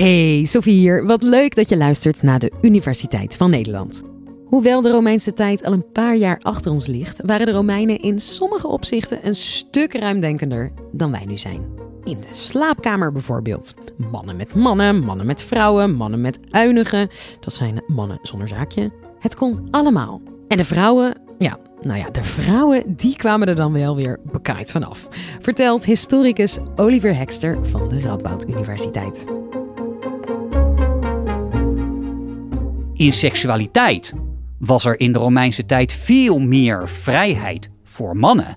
Hey, Sophie hier. Wat leuk dat je luistert naar de Universiteit van Nederland. Hoewel de Romeinse tijd al een paar jaar achter ons ligt, waren de Romeinen in sommige opzichten een stuk ruimdenkender dan wij nu zijn. In de slaapkamer bijvoorbeeld. Mannen met mannen, mannen met vrouwen, mannen met uinigen. Dat zijn mannen zonder zaakje. Het kon allemaal. En de vrouwen, ja, nou ja, de vrouwen die kwamen er dan wel weer bekaaid vanaf. Vertelt historicus Oliver Hekster van de Radboud Universiteit. In seksualiteit was er in de Romeinse tijd veel meer vrijheid voor mannen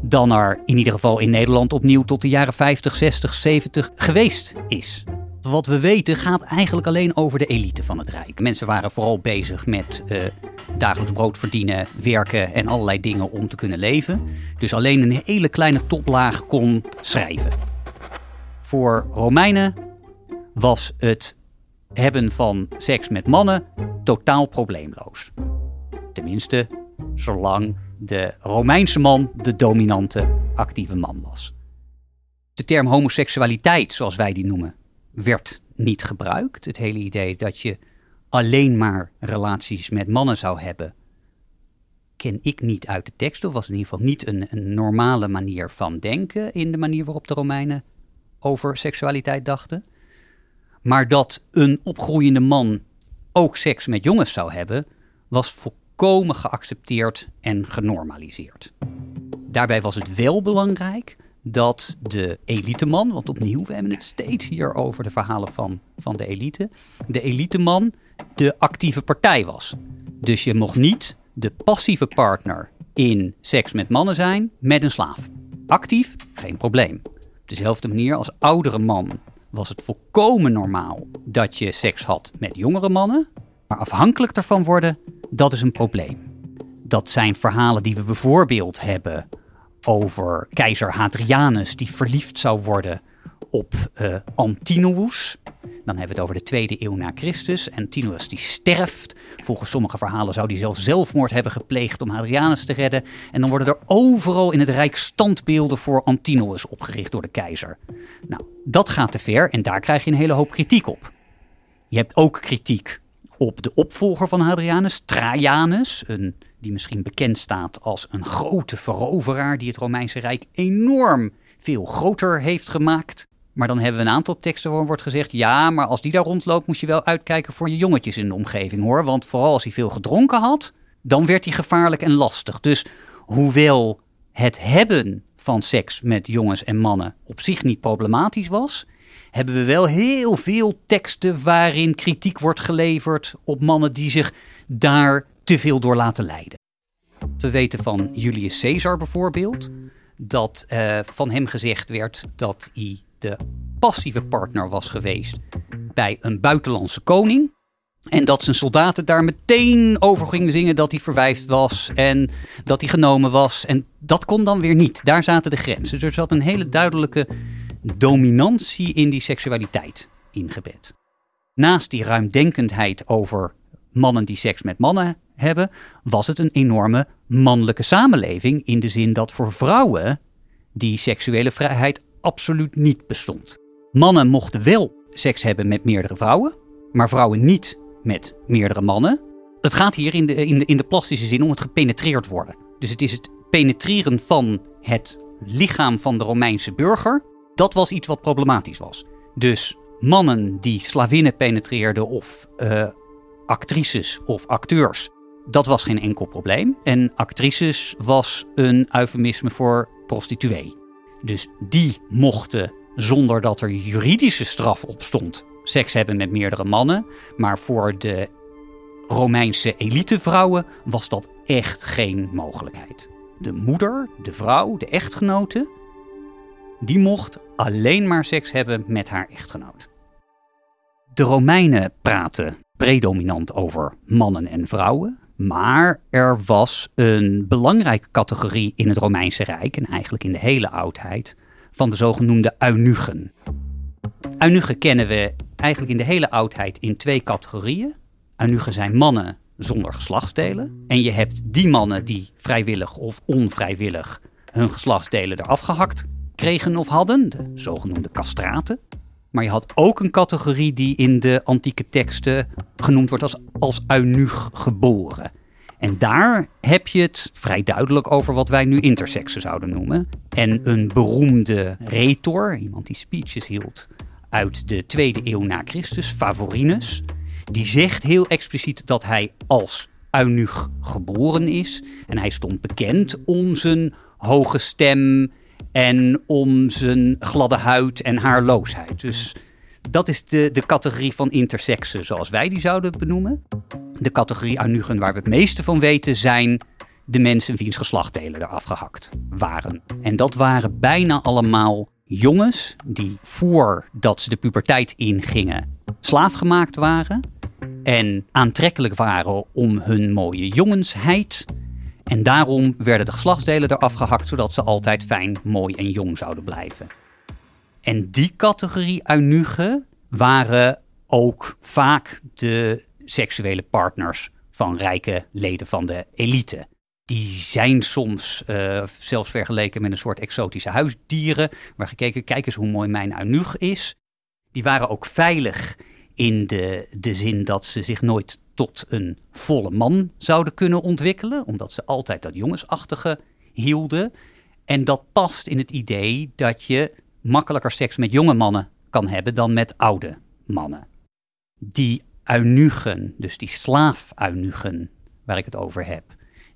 dan er in ieder geval in Nederland opnieuw tot de jaren 50, 60, 70 geweest is. Wat we weten gaat eigenlijk alleen over de elite van het Rijk. Mensen waren vooral bezig met uh, dagelijks brood verdienen, werken en allerlei dingen om te kunnen leven. Dus alleen een hele kleine toplaag kon schrijven. Voor Romeinen was het hebben van seks met mannen totaal probleemloos. Tenminste, zolang de Romeinse man de dominante actieve man was. De term homoseksualiteit, zoals wij die noemen, werd niet gebruikt. Het hele idee dat je alleen maar relaties met mannen zou hebben, ken ik niet uit de tekst. Of was in ieder geval niet een, een normale manier van denken in de manier waarop de Romeinen over seksualiteit dachten. Maar dat een opgroeiende man ook seks met jongens zou hebben, was volkomen geaccepteerd en genormaliseerd. Daarbij was het wel belangrijk dat de eliteman, want opnieuw, we hebben het steeds hier over de verhalen van, van de elite, de eliteman de actieve partij was. Dus je mocht niet de passieve partner in seks met mannen zijn met een slaaf. Actief, geen probleem. Op dezelfde manier als oudere man was het volkomen normaal dat je seks had met jongere mannen. Maar afhankelijk daarvan worden, dat is een probleem. Dat zijn verhalen die we bijvoorbeeld hebben over keizer Hadrianus, die verliefd zou worden op uh, Antinous. Dan hebben we het over de tweede eeuw na Christus. Antinous die sterft. Volgens sommige verhalen zou hij zelf zelfmoord hebben gepleegd om Hadrianus te redden. En dan worden er overal in het Rijk standbeelden voor Antinous opgericht door de keizer. Nou, dat gaat te ver en daar krijg je een hele hoop kritiek op. Je hebt ook kritiek op de opvolger van Hadrianus, Trajanus, een, die misschien bekend staat als een grote veroveraar die het Romeinse Rijk enorm veel groter heeft gemaakt. Maar dan hebben we een aantal teksten waarin wordt gezegd: ja, maar als die daar rondloopt, moet je wel uitkijken voor je jongetjes in de omgeving hoor. Want vooral als hij veel gedronken had, dan werd hij gevaarlijk en lastig. Dus hoewel het hebben van seks met jongens en mannen op zich niet problematisch was, hebben we wel heel veel teksten waarin kritiek wordt geleverd op mannen die zich daar te veel door laten leiden. We weten van Julius Caesar bijvoorbeeld dat uh, van hem gezegd werd dat hij de passieve partner was geweest bij een buitenlandse koning. En dat zijn soldaten daar meteen over gingen zingen dat hij verwijfd was en dat hij genomen was. En dat kon dan weer niet. Daar zaten de grenzen. Dus er zat een hele duidelijke dominantie in die seksualiteit ingebed. Naast die ruimdenkendheid over mannen die seks met mannen hebben, was het een enorme mannelijke samenleving in de zin dat voor vrouwen die seksuele vrijheid absoluut niet bestond. Mannen mochten wel seks hebben met meerdere vrouwen, maar vrouwen niet met meerdere mannen. Het gaat hier in de, in de, in de plastische zin om het gepenetreerd worden. Dus het is het penetreren van het lichaam van de Romeinse burger. Dat was iets wat problematisch was. Dus mannen die slavinnen penetreerden of uh, actrices of acteurs, dat was geen enkel probleem. En actrices was een eufemisme voor prostituee. Dus die mochten, zonder dat er juridische straf op stond, seks hebben met meerdere mannen. Maar voor de Romeinse elitevrouwen was dat echt geen mogelijkheid. De moeder, de vrouw, de echtgenote, die mocht alleen maar seks hebben met haar echtgenoot. De Romeinen praten predominant over mannen en vrouwen. Maar er was een belangrijke categorie in het Romeinse Rijk en eigenlijk in de hele oudheid van de zogenoemde eunuchen. Eunuchen kennen we eigenlijk in de hele oudheid in twee categorieën. Eunuchen zijn mannen zonder geslachtsdelen. En je hebt die mannen die vrijwillig of onvrijwillig hun geslachtsdelen eraf gehakt kregen of hadden, de zogenoemde castraten. Maar je had ook een categorie die in de antieke teksten genoemd wordt als, als eunuch geboren. En daar heb je het vrij duidelijk over wat wij nu intersexen zouden noemen. En een beroemde retor, iemand die speeches hield uit de tweede eeuw na Christus, Favorinus, die zegt heel expliciet dat hij als eunuch geboren is. En hij stond bekend om zijn hoge stem en om zijn gladde huid en haarloosheid. Dus dat is de, de categorie van intersexen zoals wij die zouden benoemen. De categorie eunuchen waar we het meeste van weten zijn de mensen wiens geslachtdelen eraf gehakt waren. En dat waren bijna allemaal jongens die voordat ze de puberteit ingingen slaafgemaakt waren en aantrekkelijk waren om hun mooie jongensheid. En daarom werden de geslachtsdelen eraf gehakt, zodat ze altijd fijn, mooi en jong zouden blijven. En die categorie eunuchen waren ook vaak de seksuele partners van rijke leden van de elite. Die zijn soms uh, zelfs vergeleken met een soort exotische huisdieren, waar gekeken, kijk eens hoe mooi mijn eunuch is. Die waren ook veilig in de, de zin dat ze zich nooit tot een volle man zouden kunnen ontwikkelen, omdat ze altijd dat jongensachtige hielden. En dat past in het idee dat je makkelijker seks met jonge mannen kan hebben dan met oude mannen. Die eunuchen, dus die slaaf-eunuchen waar ik het over heb,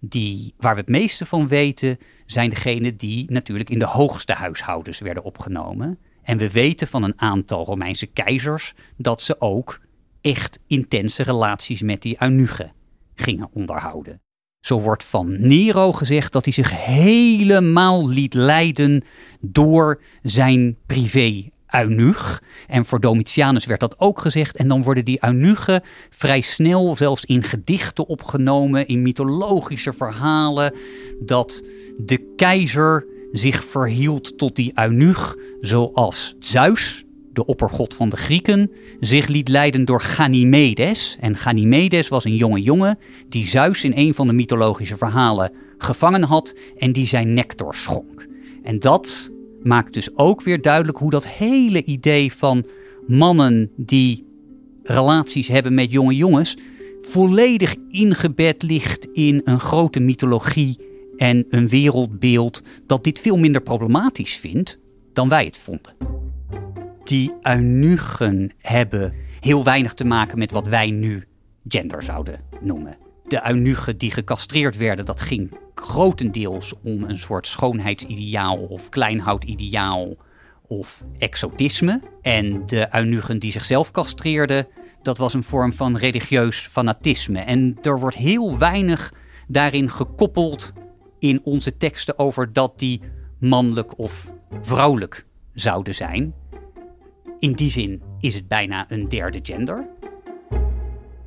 die, waar we het meeste van weten, zijn degenen die natuurlijk in de hoogste huishoudens werden opgenomen. En we weten van een aantal Romeinse keizers dat ze ook echt intense relaties met die eunuchen gingen onderhouden. Zo wordt van Nero gezegd dat hij zich helemaal liet leiden door zijn privé eunuch. En voor Domitianus werd dat ook gezegd. En dan worden die eunuchen vrij snel zelfs in gedichten opgenomen, in mythologische verhalen, dat de keizer zich verhield tot die eunuch, zoals Zeus, de oppergod van de Grieken, zich liet leiden door Ganymedes. En Ganymedes was een jonge jongen die Zeus in een van de mythologische verhalen gevangen had en die zijn nectar schonk. En dat maakt dus ook weer duidelijk hoe dat hele idee van mannen die relaties hebben met jonge jongens volledig ingebed ligt in een grote mythologie en een wereldbeeld dat dit veel minder problematisch vindt dan wij het vonden. Die eunuchen hebben heel weinig te maken met wat wij nu gender zouden noemen. De eunuchen die gecastreerd werden, dat ging grotendeels om een soort schoonheidsideaal of kleinhoudideaal of exotisme. En de eunuchen die zichzelf castreerden, dat was een vorm van religieus fanatisme. En er wordt heel weinig daarin gekoppeld in onze teksten over dat die mannelijk of vrouwelijk zouden zijn. In die zin is het bijna een derde gender.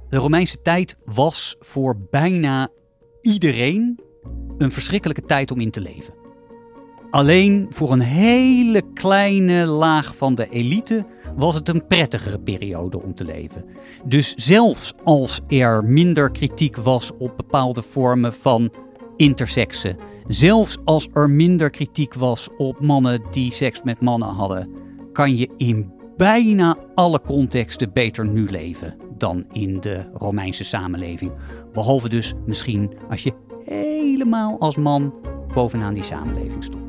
De Romeinse tijd was voor bijna iedereen een verschrikkelijke tijd om in te leven. Alleen voor een hele kleine laag van de elite was het een prettigere periode om te leven. Dus zelfs als er minder kritiek was op bepaalde vormen van intersexen, zelfs als er minder kritiek was op mannen die seks met mannen hadden, kan je in bijna alle contexten beter nu leven dan in de Romeinse samenleving. Behalve dus misschien als je helemaal als man bovenaan die samenleving stond.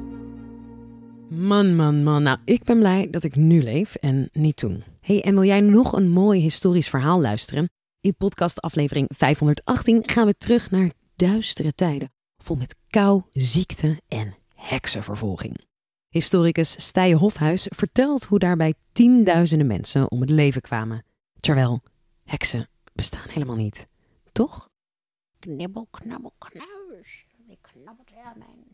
Man, man, man. Nou, ik ben blij dat ik nu leef en niet toen. Hey, en wil jij nog een mooi historisch verhaal luisteren? In podcast aflevering 518 gaan we terug naar duistere tijden, vol met kou, ziekte en heksenvervolging. Historicus Stije Hofhuis vertelt hoe daarbij tienduizenden mensen om het leven kwamen. Terwijl heksen bestaan helemaal niet. Toch? Knibbel, knabbel, knuis. Ik knabbelt aan mijn